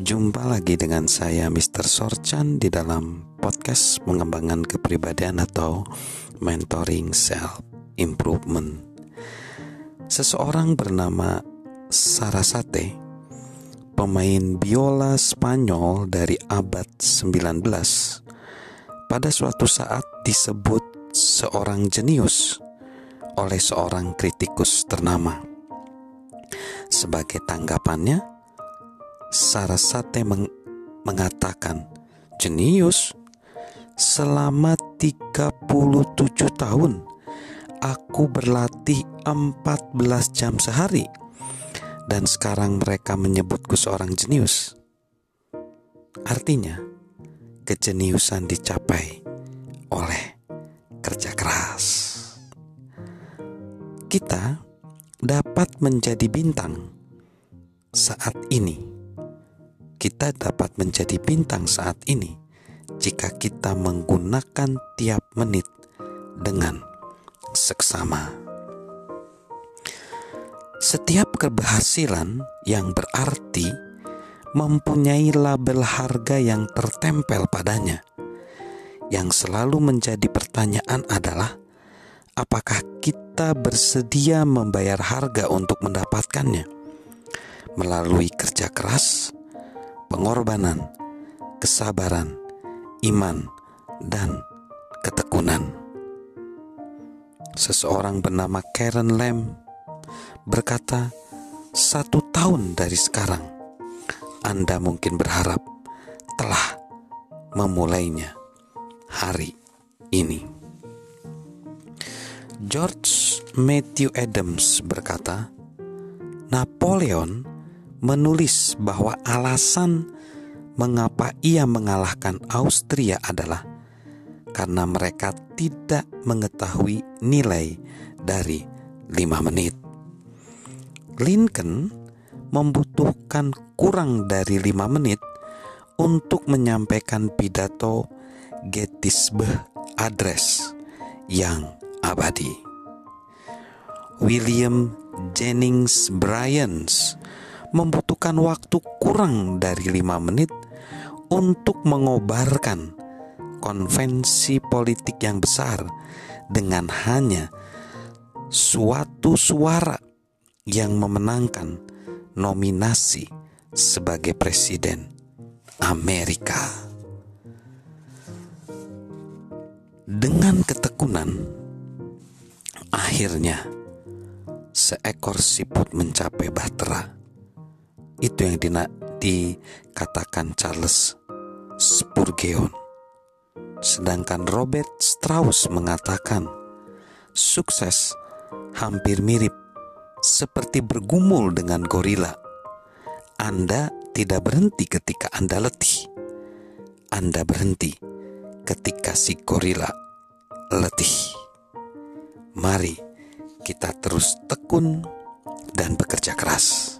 Jumpa lagi dengan saya Mr. Sorchan di dalam podcast pengembangan kepribadian atau mentoring self improvement. Seseorang bernama Sarasate, pemain biola Spanyol dari abad 19, pada suatu saat disebut seorang jenius oleh seorang kritikus ternama. Sebagai tanggapannya, Sarasate meng mengatakan, "Jenius, selama 37 tahun aku berlatih 14 jam sehari dan sekarang mereka menyebutku seorang jenius." Artinya, kejeniusan dicapai oleh kerja keras. Kita dapat menjadi bintang saat ini kita dapat menjadi bintang saat ini jika kita menggunakan tiap menit dengan seksama. Setiap keberhasilan yang berarti mempunyai label harga yang tertempel padanya. Yang selalu menjadi pertanyaan adalah, apakah kita bersedia membayar harga untuk mendapatkannya melalui kerja keras? Pengorbanan, kesabaran, iman, dan ketekunan. Seseorang bernama Karen Lam berkata, "Satu tahun dari sekarang, Anda mungkin berharap telah memulainya hari ini." George Matthew Adams berkata, "Napoleon menulis bahwa alasan mengapa ia mengalahkan Austria adalah karena mereka tidak mengetahui nilai dari lima menit. Lincoln membutuhkan kurang dari lima menit untuk menyampaikan pidato Gettysburg Address yang abadi. William Jennings Bryan membutuhkan waktu kurang dari lima menit untuk mengobarkan konvensi politik yang besar dengan hanya suatu suara yang memenangkan nominasi sebagai presiden Amerika. Dengan ketekunan, akhirnya seekor siput mencapai bahtera itu yang dikatakan Charles Spurgeon. Sedangkan Robert Strauss mengatakan, sukses hampir mirip seperti bergumul dengan gorila. Anda tidak berhenti ketika Anda letih. Anda berhenti ketika si gorila letih. Mari kita terus tekun dan bekerja keras.